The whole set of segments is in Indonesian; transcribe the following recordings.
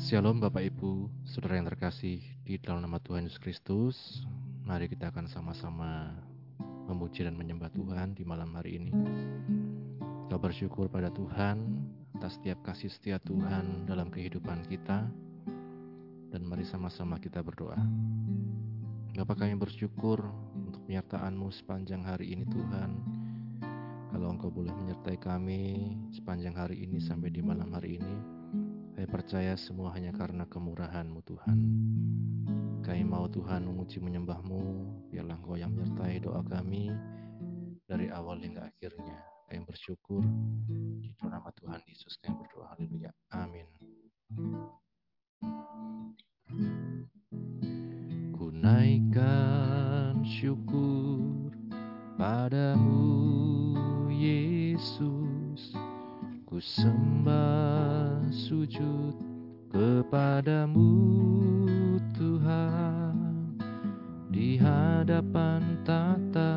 Shalom Bapak Ibu, Saudara yang terkasih di dalam nama Tuhan Yesus Kristus. Mari kita akan sama-sama memuji dan menyembah Tuhan di malam hari ini. Kita bersyukur pada Tuhan atas setiap kasih setia Tuhan dalam kehidupan kita. Dan mari sama-sama kita berdoa. Bapak kami bersyukur untuk penyertaan-Mu sepanjang hari ini Tuhan. Kalau Engkau boleh menyertai kami sepanjang hari ini sampai di malam hari ini, saya percaya semua hanya karena kemurahan-Mu Tuhan. Kami mau Tuhan memuji menyembah-Mu, biarlah Engkau yang menyertai doa kami dari awal hingga akhirnya. Kami bersyukur di nama Tuhan Yesus kami berdoa. Haleluya. Amin. Ku naikkan syukur padamu Yesus Ku sembah sujud kepadamu Tuhan. Di hadapan tata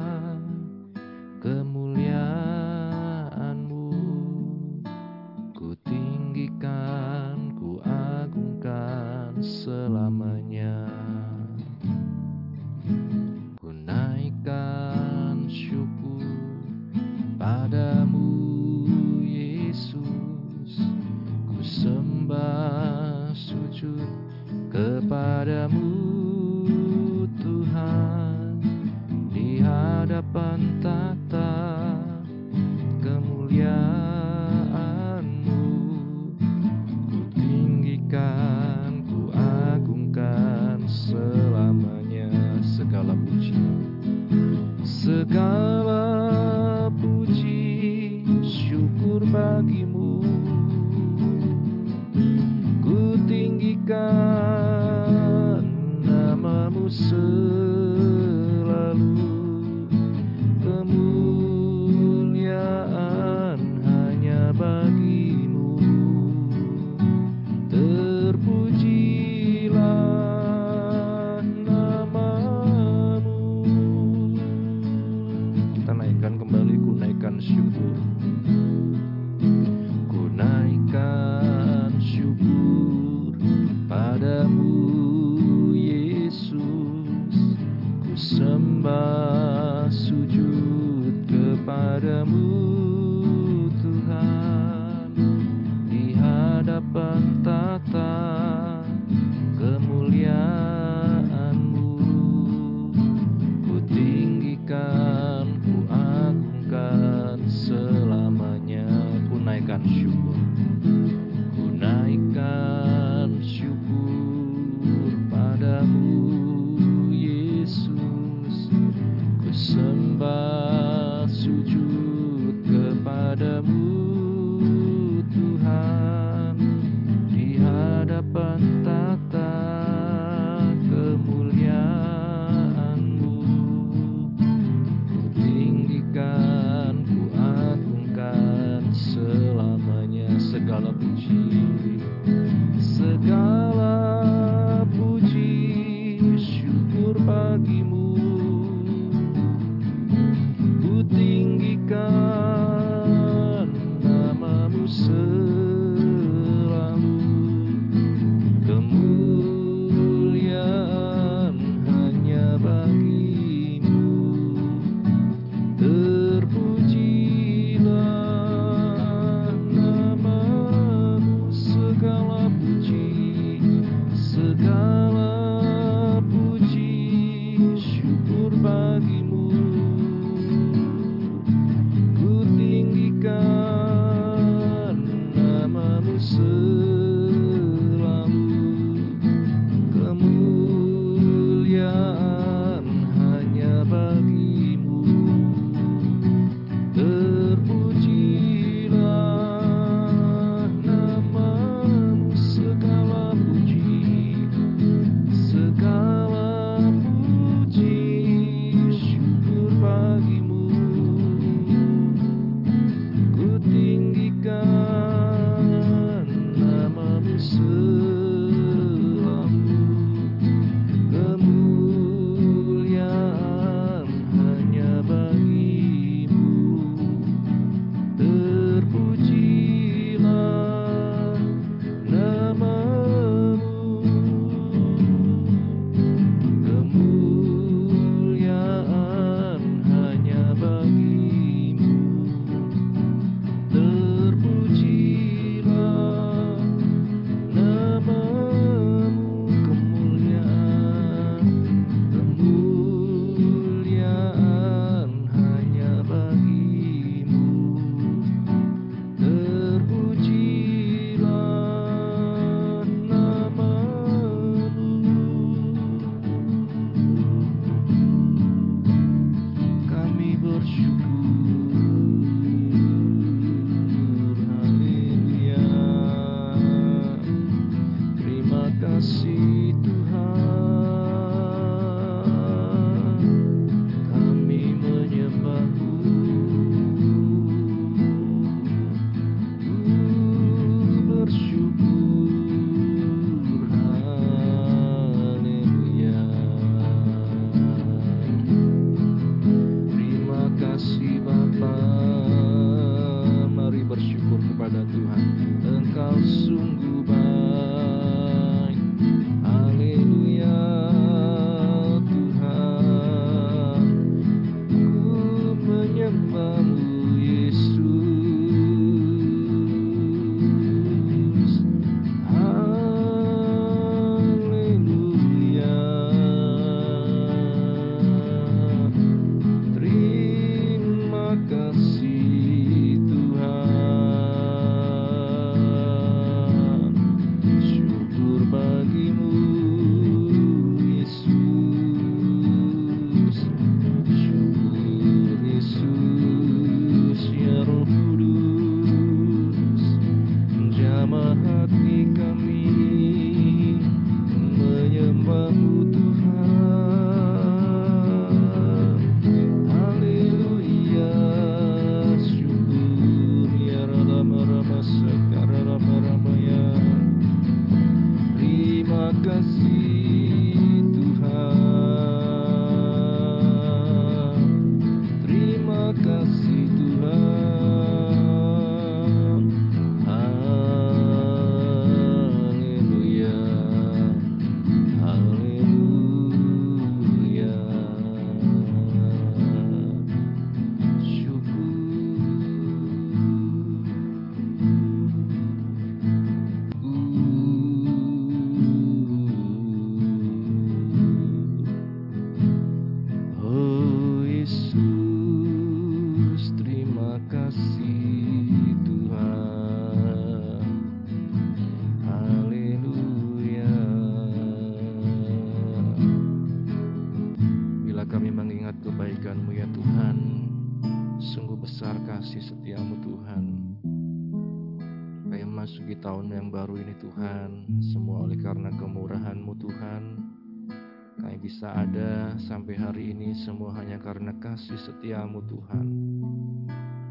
kasih setiamu Tuhan.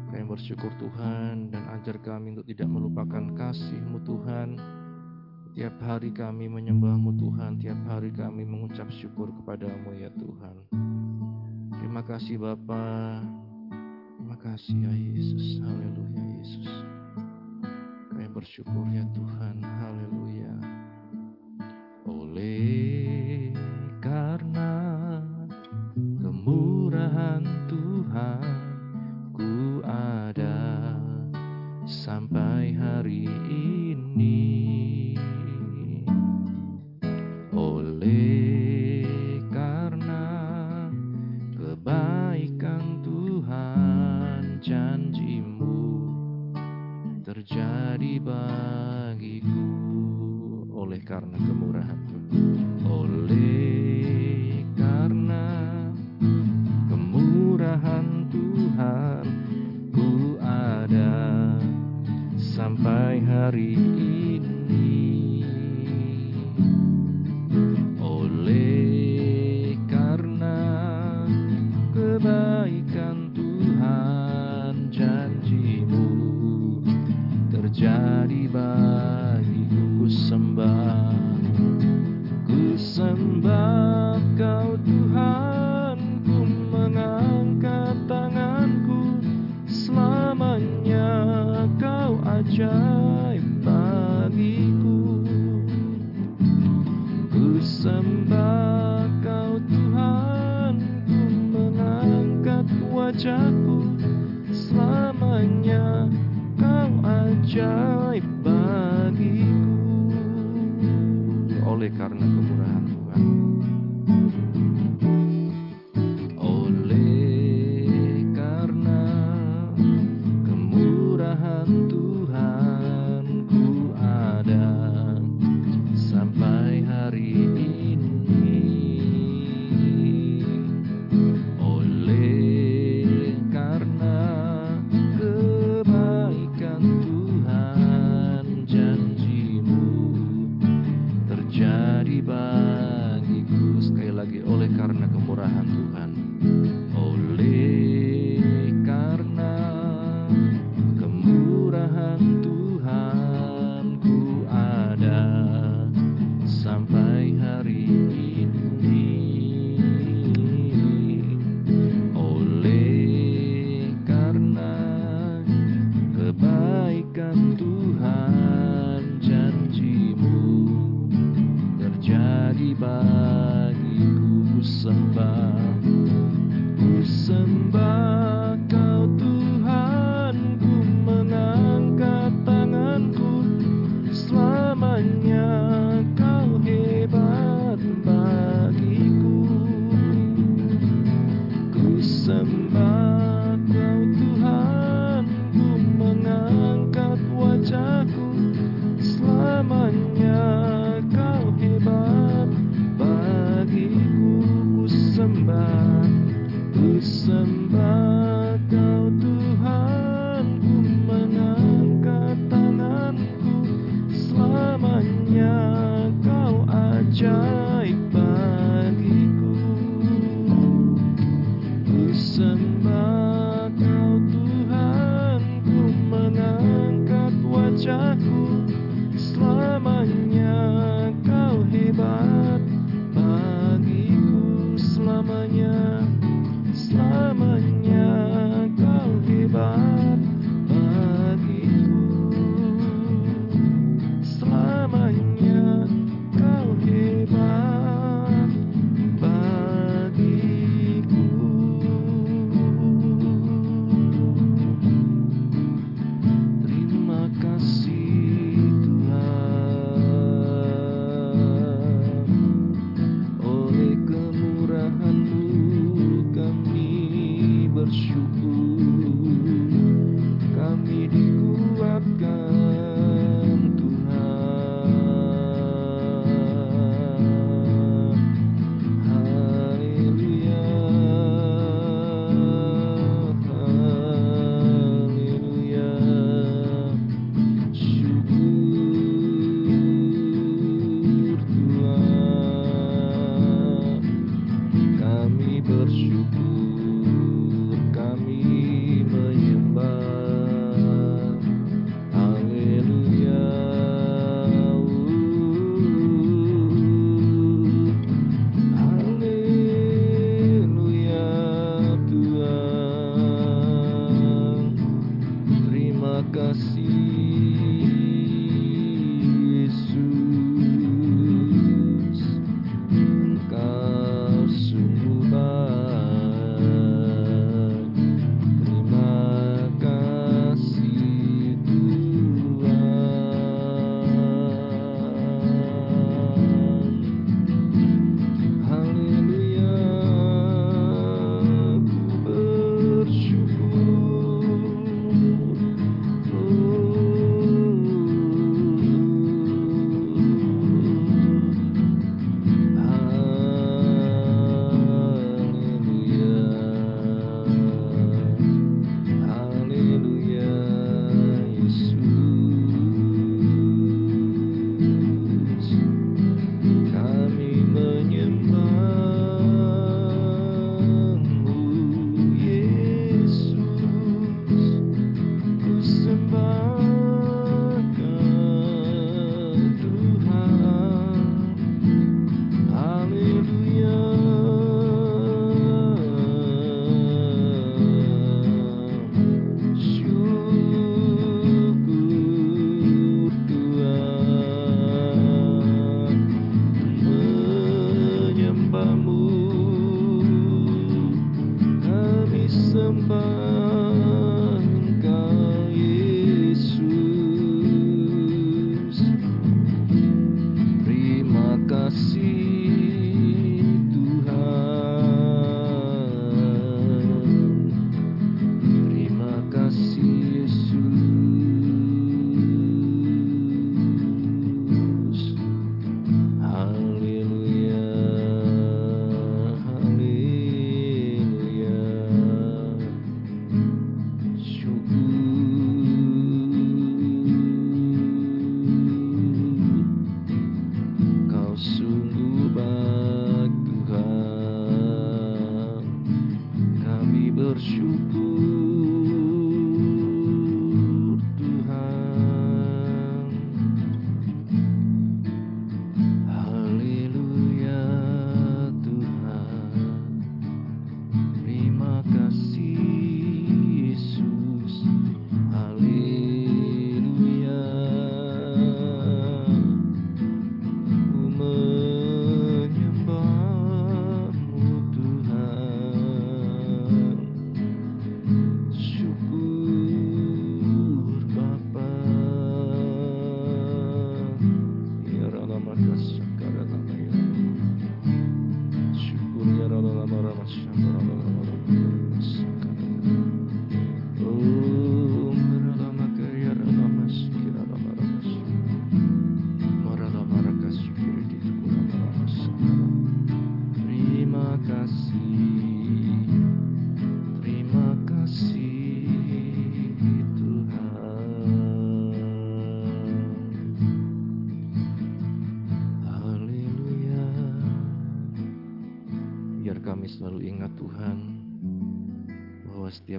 Kami bersyukur Tuhan dan ajar kami untuk tidak melupakan kasihmu Tuhan. Tiap hari kami menyembahmu Tuhan, tiap hari kami mengucap syukur kepadamu ya Tuhan. Terima kasih Bapa, terima kasih ya Yesus, haleluya Yesus. Kami bersyukur ya Tuhan, haleluya. Oleh karena kemurahan Tuhan ku ada sampai hari ini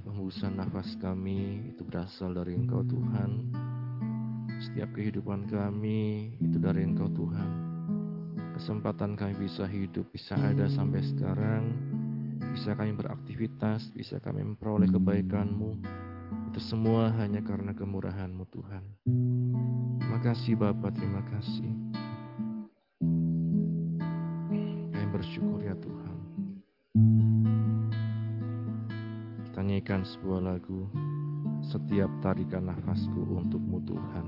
hembusan nafas kami itu berasal dari Engkau Tuhan. Setiap kehidupan kami itu dari Engkau Tuhan. Kesempatan kami bisa hidup, bisa ada sampai sekarang, bisa kami beraktivitas, bisa kami memperoleh kebaikan-Mu. Itu semua hanya karena kemurahan-Mu Tuhan. Terima kasih Bapak, terima kasih. Kami bersyukur nyanyikan sebuah lagu. Setiap tarikan nafasku untukmu Tuhan.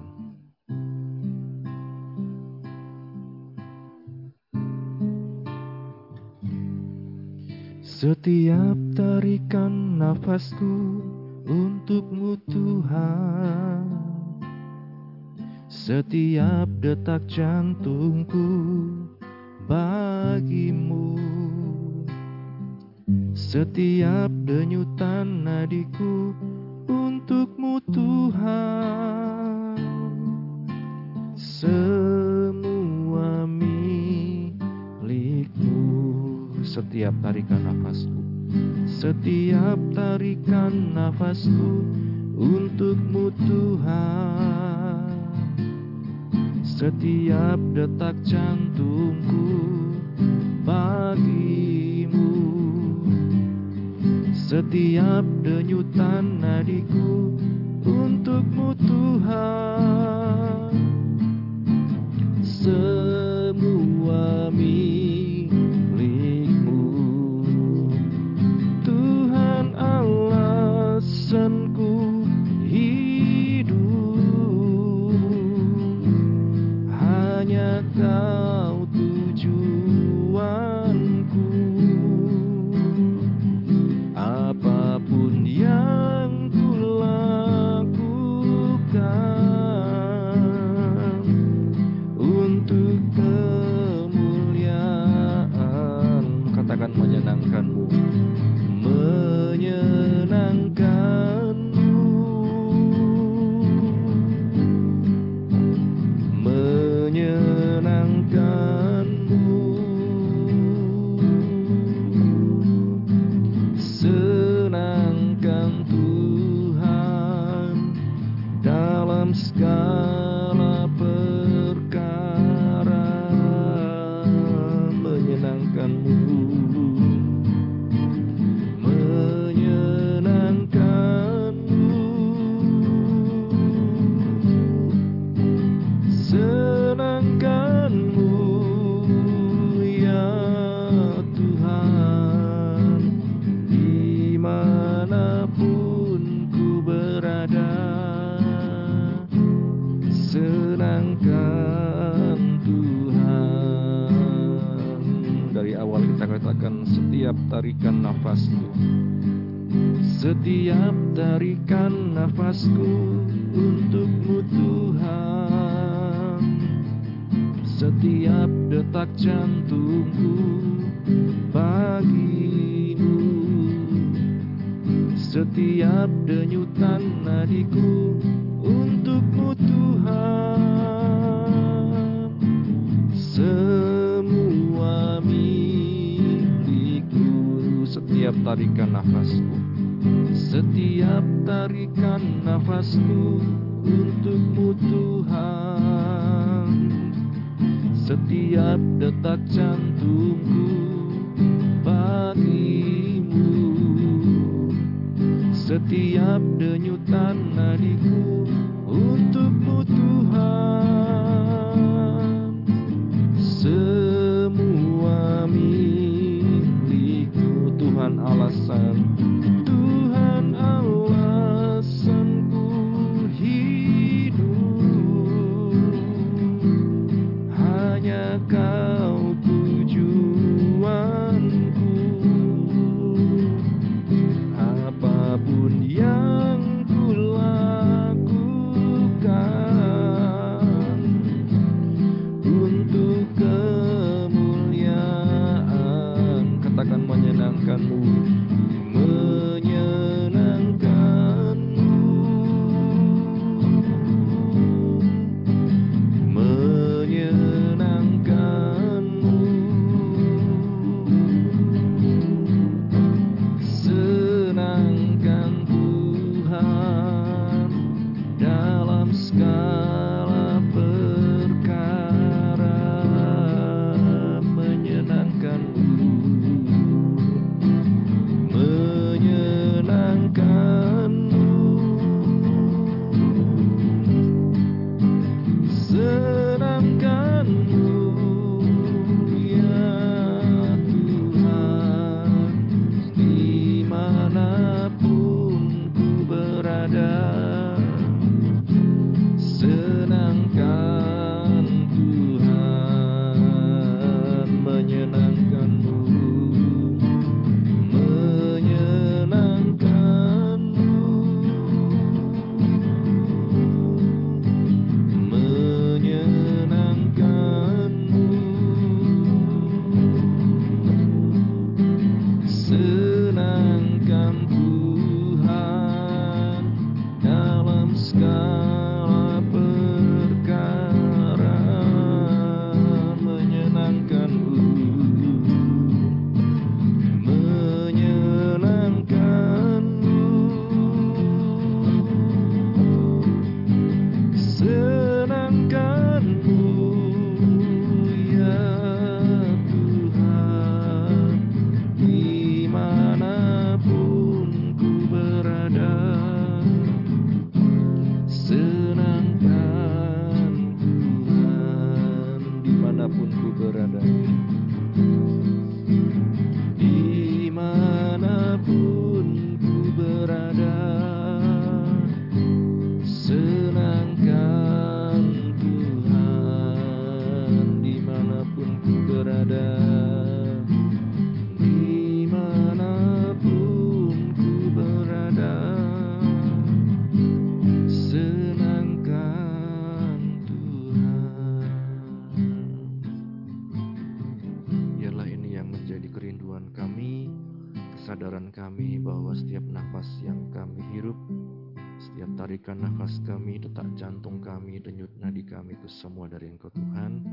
Setiap tarikan nafasku untukmu Tuhan. Setiap detak jantungku bagimu setiap denyutan nadiku untukmu Tuhan. Semua milikmu Setiap tarikan nafasku. Setiap tarikan nafasku untukmu Tuhan. Setiap detak jantungku bagi setiap denyutan nadiku Untukmu Tuhan. Tarikan nafasku untukmu Tuhan. Setiap detak jantungku bagimu. Setiap denyutan nadiku untukmu Tuhan. Semua milikku Setiap tarikan nafasku Setiap tarikan nafasku untukmu Tuhan. Setiap detak jantungku bagimu. Setiap denyutan nadiku semua dari Engkau Tuhan.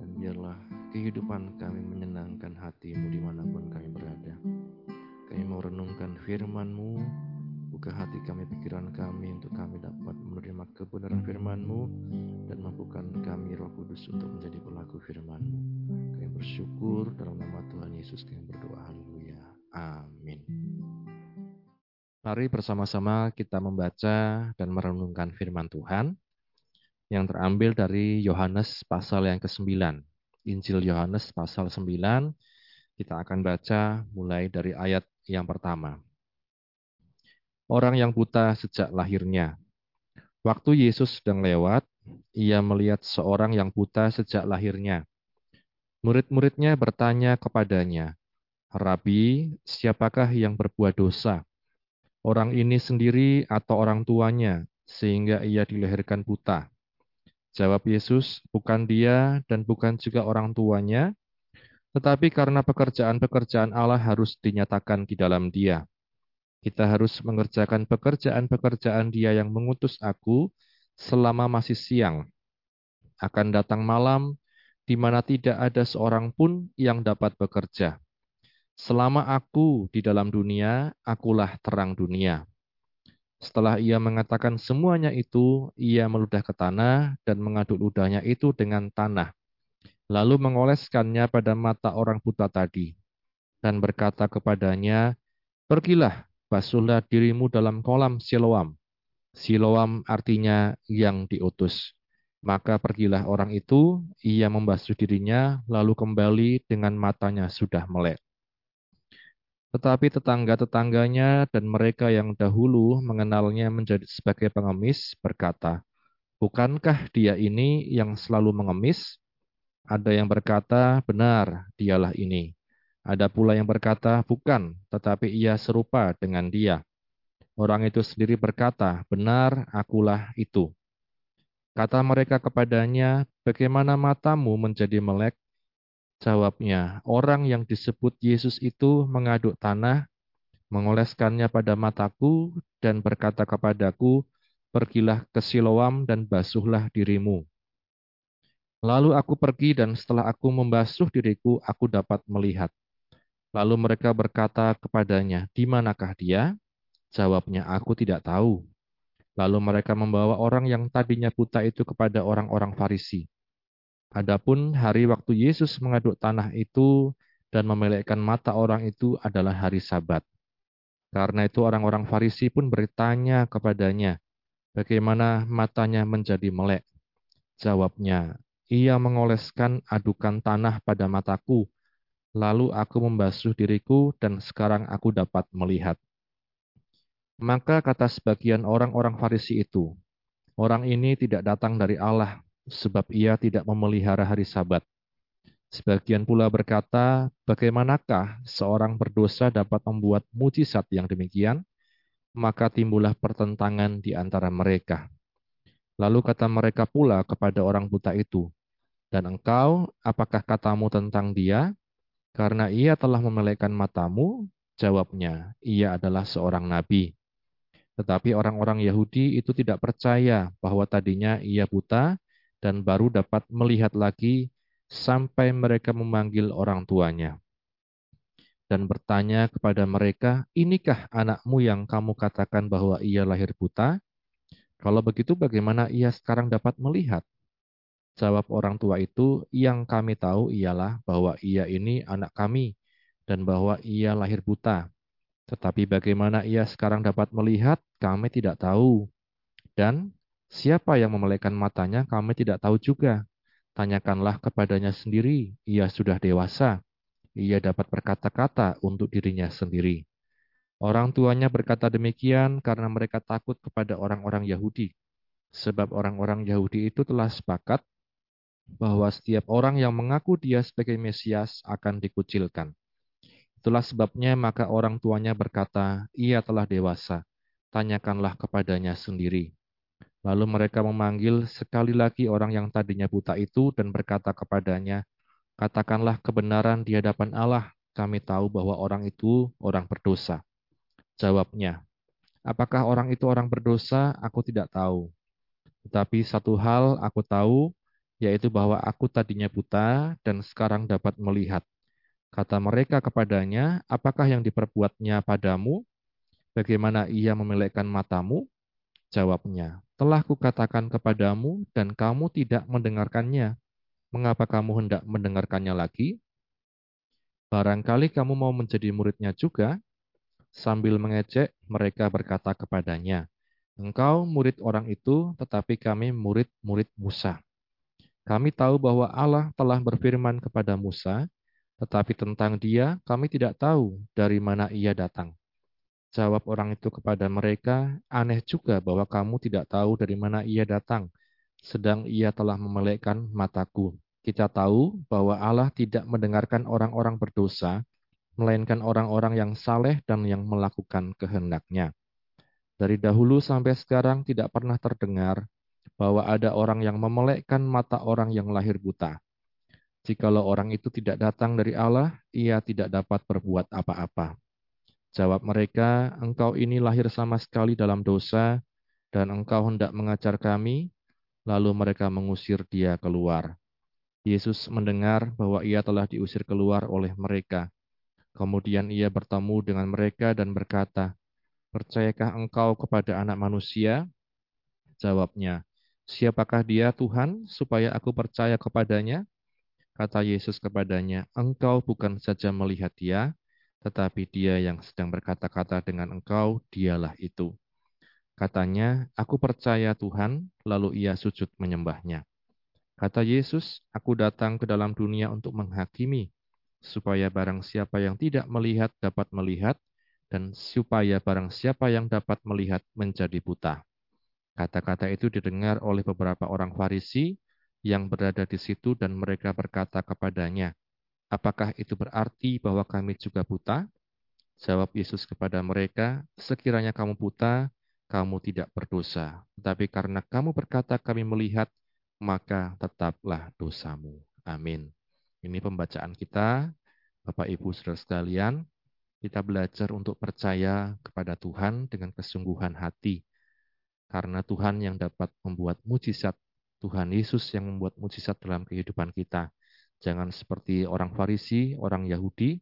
Dan biarlah kehidupan kami menyenangkan hatimu di mana pun kami berada. Kami mau renungkan firman-Mu, buka hati kami, pikiran kami untuk kami dapat menerima kebenaran firman-Mu dan mampukan kami roh kudus untuk menjadi pelaku firman-Mu. Kami bersyukur dalam nama Tuhan Yesus kami berdoa. Haleluya. Amin. Mari bersama-sama kita membaca dan merenungkan firman Tuhan yang terambil dari Yohanes pasal yang ke-9. Injil Yohanes pasal 9 kita akan baca mulai dari ayat yang pertama. Orang yang buta sejak lahirnya. Waktu Yesus sedang lewat, ia melihat seorang yang buta sejak lahirnya. Murid-muridnya bertanya kepadanya, Rabi, siapakah yang berbuat dosa? Orang ini sendiri atau orang tuanya, sehingga ia dilahirkan buta? Jawab Yesus, bukan dia dan bukan juga orang tuanya, tetapi karena pekerjaan-pekerjaan Allah harus dinyatakan di dalam dia. Kita harus mengerjakan pekerjaan-pekerjaan dia yang mengutus aku selama masih siang. Akan datang malam, di mana tidak ada seorang pun yang dapat bekerja. Selama aku di dalam dunia, akulah terang dunia. Setelah ia mengatakan semuanya itu, ia meludah ke tanah dan mengaduk ludahnya itu dengan tanah. Lalu mengoleskannya pada mata orang buta tadi. Dan berkata kepadanya, Pergilah, basuhlah dirimu dalam kolam Siloam. Siloam artinya yang diutus. Maka pergilah orang itu, ia membasuh dirinya, lalu kembali dengan matanya sudah melek. Tetapi tetangga-tetangganya dan mereka yang dahulu mengenalnya menjadi sebagai pengemis berkata, Bukankah dia ini yang selalu mengemis? Ada yang berkata, benar, dialah ini. Ada pula yang berkata, bukan, tetapi ia serupa dengan dia. Orang itu sendiri berkata, benar, akulah itu. Kata mereka kepadanya, bagaimana matamu menjadi melek? Jawabnya, orang yang disebut Yesus itu mengaduk tanah, mengoleskannya pada mataku, dan berkata kepadaku, Pergilah ke Siloam dan basuhlah dirimu. Lalu aku pergi dan setelah aku membasuh diriku, aku dapat melihat. Lalu mereka berkata kepadanya, di manakah dia? Jawabnya, aku tidak tahu. Lalu mereka membawa orang yang tadinya buta itu kepada orang-orang Farisi. Adapun hari waktu Yesus mengaduk tanah itu dan memelekkan mata orang itu adalah hari Sabat. Karena itu orang-orang Farisi pun bertanya kepadanya, bagaimana matanya menjadi melek. Jawabnya, ia mengoleskan adukan tanah pada mataku, lalu aku membasuh diriku dan sekarang aku dapat melihat. Maka kata sebagian orang-orang Farisi itu, orang ini tidak datang dari Allah, sebab ia tidak memelihara hari sabat. Sebagian pula berkata, bagaimanakah seorang berdosa dapat membuat mujizat yang demikian? Maka timbullah pertentangan di antara mereka. Lalu kata mereka pula kepada orang buta itu, dan engkau, apakah katamu tentang dia? Karena ia telah memelekkan matamu, jawabnya, ia adalah seorang nabi. Tetapi orang-orang Yahudi itu tidak percaya bahwa tadinya ia buta, dan baru dapat melihat lagi sampai mereka memanggil orang tuanya dan bertanya kepada mereka, "Inikah anakmu yang kamu katakan bahwa ia lahir buta? Kalau begitu, bagaimana ia sekarang dapat melihat?" Jawab orang tua itu, "Yang kami tahu ialah bahwa ia ini anak kami dan bahwa ia lahir buta. Tetapi bagaimana ia sekarang dapat melihat, kami tidak tahu. Dan Siapa yang memelekkan matanya kami tidak tahu juga. Tanyakanlah kepadanya sendiri, ia sudah dewasa. Ia dapat berkata-kata untuk dirinya sendiri. Orang tuanya berkata demikian karena mereka takut kepada orang-orang Yahudi. Sebab orang-orang Yahudi itu telah sepakat bahwa setiap orang yang mengaku dia sebagai Mesias akan dikucilkan. Itulah sebabnya maka orang tuanya berkata, ia telah dewasa, tanyakanlah kepadanya sendiri. Lalu mereka memanggil sekali lagi orang yang tadinya buta itu dan berkata kepadanya, Katakanlah kebenaran di hadapan Allah, kami tahu bahwa orang itu orang berdosa. Jawabnya, Apakah orang itu orang berdosa? Aku tidak tahu. Tetapi satu hal aku tahu, yaitu bahwa aku tadinya buta dan sekarang dapat melihat. Kata mereka kepadanya, apakah yang diperbuatnya padamu? Bagaimana ia memelekkan matamu? Jawabnya, telah kukatakan kepadamu dan kamu tidak mendengarkannya. Mengapa kamu hendak mendengarkannya lagi? Barangkali kamu mau menjadi muridnya juga. Sambil mengecek, mereka berkata kepadanya, Engkau murid orang itu, tetapi kami murid-murid Musa. Kami tahu bahwa Allah telah berfirman kepada Musa, tetapi tentang dia kami tidak tahu dari mana ia datang. Jawab orang itu kepada mereka, aneh juga bahwa kamu tidak tahu dari mana ia datang, sedang ia telah memelekkan mataku. Kita tahu bahwa Allah tidak mendengarkan orang-orang berdosa, melainkan orang-orang yang saleh dan yang melakukan kehendaknya. Dari dahulu sampai sekarang tidak pernah terdengar bahwa ada orang yang memelekkan mata orang yang lahir buta. Jikalau orang itu tidak datang dari Allah, ia tidak dapat berbuat apa-apa. Jawab mereka, engkau ini lahir sama sekali dalam dosa, dan engkau hendak mengajar kami, lalu mereka mengusir dia keluar. Yesus mendengar bahwa ia telah diusir keluar oleh mereka. Kemudian ia bertemu dengan mereka dan berkata, Percayakah engkau kepada anak manusia? Jawabnya, Siapakah dia Tuhan supaya aku percaya kepadanya? Kata Yesus kepadanya, Engkau bukan saja melihat dia, tetapi dia yang sedang berkata-kata dengan engkau, dialah itu. Katanya, aku percaya Tuhan, lalu ia sujud menyembahnya. Kata Yesus, aku datang ke dalam dunia untuk menghakimi, supaya barang siapa yang tidak melihat dapat melihat, dan supaya barang siapa yang dapat melihat menjadi buta. Kata-kata itu didengar oleh beberapa orang Farisi yang berada di situ dan mereka berkata kepadanya, Apakah itu berarti bahwa kami juga buta? Jawab Yesus kepada mereka, Sekiranya kamu buta, kamu tidak berdosa. Tetapi karena kamu berkata kami melihat, maka tetaplah dosamu. Amin. Ini pembacaan kita, Bapak Ibu Saudara sekalian. Kita belajar untuk percaya kepada Tuhan dengan kesungguhan hati. Karena Tuhan yang dapat membuat mujizat, Tuhan Yesus yang membuat mujizat dalam kehidupan kita. Jangan seperti orang Farisi, orang Yahudi,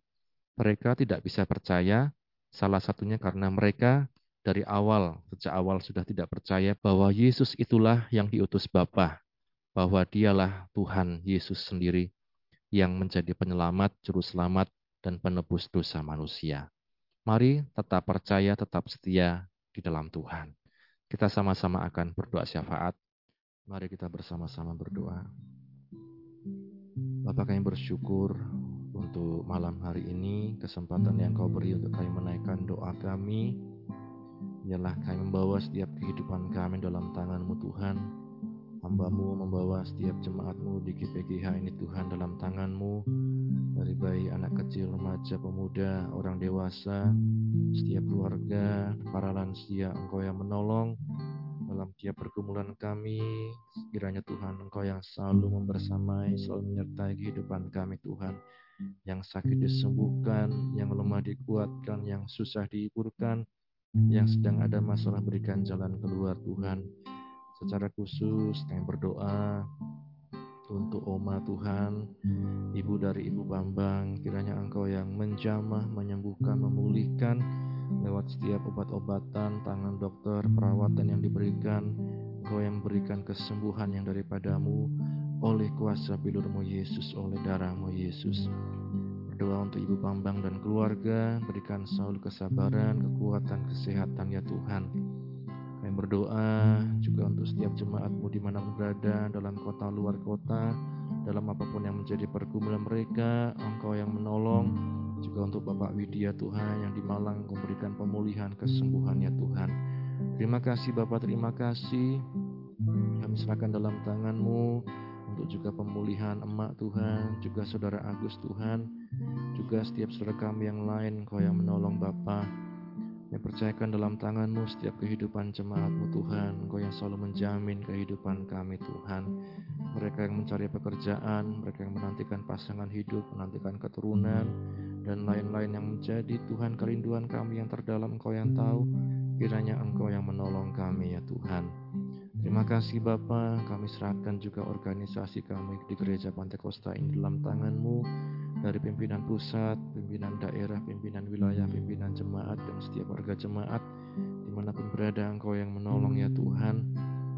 mereka tidak bisa percaya, salah satunya karena mereka dari awal, sejak awal sudah tidak percaya bahwa Yesus itulah yang diutus Bapa, bahwa dialah Tuhan Yesus sendiri yang menjadi penyelamat, juru selamat, dan penebus dosa manusia. Mari tetap percaya, tetap setia di dalam Tuhan. Kita sama-sama akan berdoa syafaat. Mari kita bersama-sama berdoa. Bapak kami bersyukur untuk malam hari ini, kesempatan yang kau beri untuk kami menaikkan doa kami. Biarlah kami membawa setiap kehidupan kami dalam tanganmu Tuhan. Hambamu membawa setiap jemaatmu di GPGH ini Tuhan dalam tanganmu. Dari bayi anak kecil remaja pemuda orang dewasa setiap keluarga para lansia engkau yang menolong dalam tiap pergumulan kami kiranya Tuhan engkau yang selalu membersamai selalu menyertai kehidupan kami Tuhan yang sakit disembuhkan yang lemah dikuatkan yang susah dihiburkan yang sedang ada masalah berikan jalan keluar Tuhan. Secara khusus kami berdoa untuk Oma Tuhan, Ibu dari Ibu Bambang, kiranya Engkau yang menjamah, menyembuhkan, memulihkan lewat setiap obat-obatan, tangan dokter, perawatan yang diberikan, Engkau yang memberikan kesembuhan yang daripadamu oleh kuasa bilurmu Yesus, oleh darahmu Yesus. Berdoa untuk Ibu Bambang dan keluarga, berikan selalu kesabaran, kekuatan, kesehatan ya Tuhan kami berdoa juga untuk setiap jemaatmu mana berada, dalam kota luar kota, dalam apa pun yang menjadi pergumulan mereka, Engkau yang menolong, juga untuk Bapak Widya Tuhan yang di Malang memberikan pemulihan kesembuhannya Tuhan. Terima kasih Bapak, terima kasih. Kami serahkan dalam tanganmu untuk juga pemulihan emak Tuhan, juga saudara Agus Tuhan, juga setiap saudara kami yang lain, Engkau yang menolong Bapak. Yang percayakan dalam tanganmu setiap kehidupan jemaatmu Tuhan. Engkau yang selalu menjamin kehidupan kami Tuhan. Mereka yang mencari pekerjaan, mereka yang menantikan pasangan hidup, menantikan keturunan, dan lain-lain yang menjadi Tuhan kerinduan kami yang terdalam Engkau yang tahu. Kiranya Engkau yang menolong kami ya Tuhan. Terima kasih Bapa, kami serahkan juga organisasi kami di Gereja Pantai Kosta ini dalam tanganmu dari pimpinan pusat, pimpinan daerah, pimpinan wilayah, pimpinan jemaat, dan setiap warga jemaat, di mana pun berada Engkau yang menolong ya Tuhan.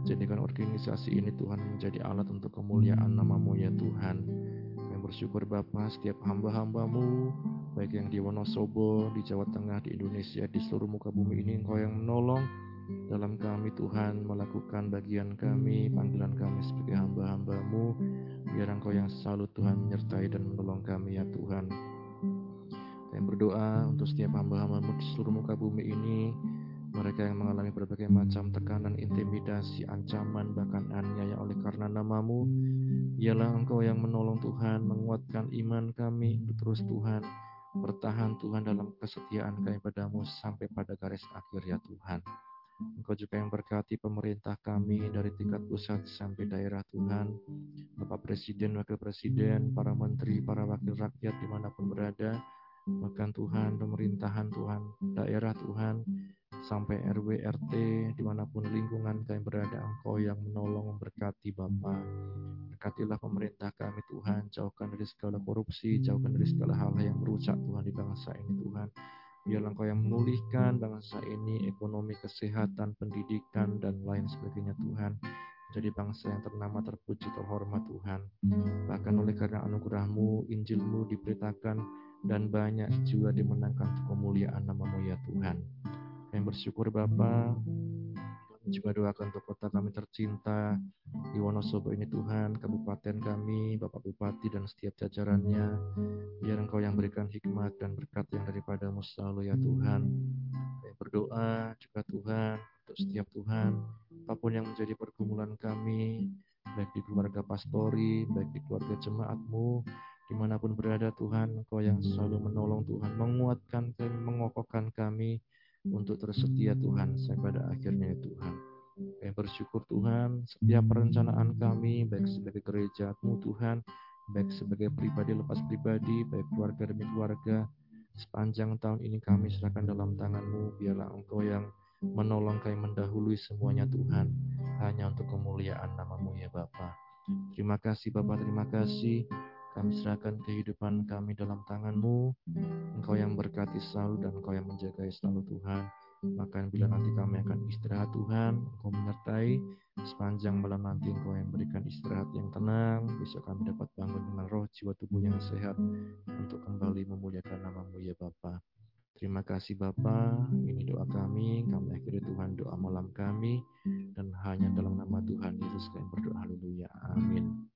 Jadikan organisasi ini Tuhan menjadi alat untuk kemuliaan namamu ya Tuhan. Kami bersyukur Bapa setiap hamba-hambamu, baik yang di Wonosobo, di Jawa Tengah, di Indonesia, di seluruh muka bumi ini Engkau yang menolong dalam kami Tuhan melakukan bagian kami, panggilan kami sebagai hamba-hambamu, biar Engkau yang selalu Tuhan menyertai dan menolong kami ya Tuhan. Kami berdoa untuk setiap hamba-hambamu di seluruh muka bumi ini, mereka yang mengalami berbagai macam tekanan, intimidasi, ancaman, bahkan aniaya oleh karena namamu, ialah Engkau yang menolong Tuhan, menguatkan iman kami, terus Tuhan, Bertahan Tuhan dalam kesetiaan kami padamu sampai pada garis akhir ya Tuhan. Engkau juga yang berkati pemerintah kami dari tingkat pusat sampai daerah Tuhan. Bapak Presiden, Wakil Presiden, para menteri, para wakil rakyat di mana pun berada. Bahkan Tuhan, pemerintahan Tuhan, daerah Tuhan, sampai RW, RT, di mana pun lingkungan kami berada, Engkau yang menolong, memberkati Bapak. Berkatilah pemerintah kami Tuhan, jauhkan dari segala korupsi, jauhkan dari segala hal yang merusak Tuhan di bangsa ini Tuhan. Biarlah Engkau yang memulihkan bangsa ini, ekonomi, kesehatan, pendidikan, dan lain sebagainya Tuhan. Jadi bangsa yang ternama, terpuji, terhormat Tuhan. Bahkan oleh karena anugerahmu, Injilmu diberitakan, dan banyak juga dimenangkan untuk kemuliaan namamu ya Tuhan. Kami bersyukur Bapa, juga doakan untuk kota kami tercinta di Wonosobo ini Tuhan, kabupaten kami, Bapak Bupati dan setiap jajarannya. Biar Engkau yang berikan hikmat dan berkat yang daripadamu selalu ya Tuhan. Kami berdoa juga Tuhan untuk setiap Tuhan, apa pun yang menjadi pergumulan kami, baik di keluarga pastori, baik di keluarga jemaatmu, di mana pun berada Tuhan, Engkau yang selalu menolong Tuhan, menguatkan kami, mengokohkan kami, untuk tersetia Tuhan sampai pada akhirnya ya Tuhan. Kami bersyukur Tuhan setiap perencanaan kami baik sebagai gerejamu Tuhan, baik sebagai pribadi lepas pribadi, baik keluarga demi keluarga, sepanjang tahun ini kami serahkan dalam tanganmu, biarlah Engkau yang menolong kami mendahului semuanya Tuhan, hanya untuk kemuliaan namamu ya Bapa. Terima kasih Bapak, terima kasih. Kami serahkan kehidupan kami dalam tanganmu. Engkau yang berkati selalu dan Engkau yang menjaga selalu Tuhan. Maka bila nanti kami akan istirahat Tuhan, Engkau menyertai. Sepanjang malam nanti Engkau yang berikan istirahat yang tenang. Besok kami dapat bangun dengan roh jiwa tubuh yang sehat untuk kembali memuliakan namamu ya Bapa. Terima kasih Bapa, ini doa kami, kami akhiri Tuhan doa malam kami, dan hanya dalam nama Tuhan Yesus kami berdoa, haleluya, amin.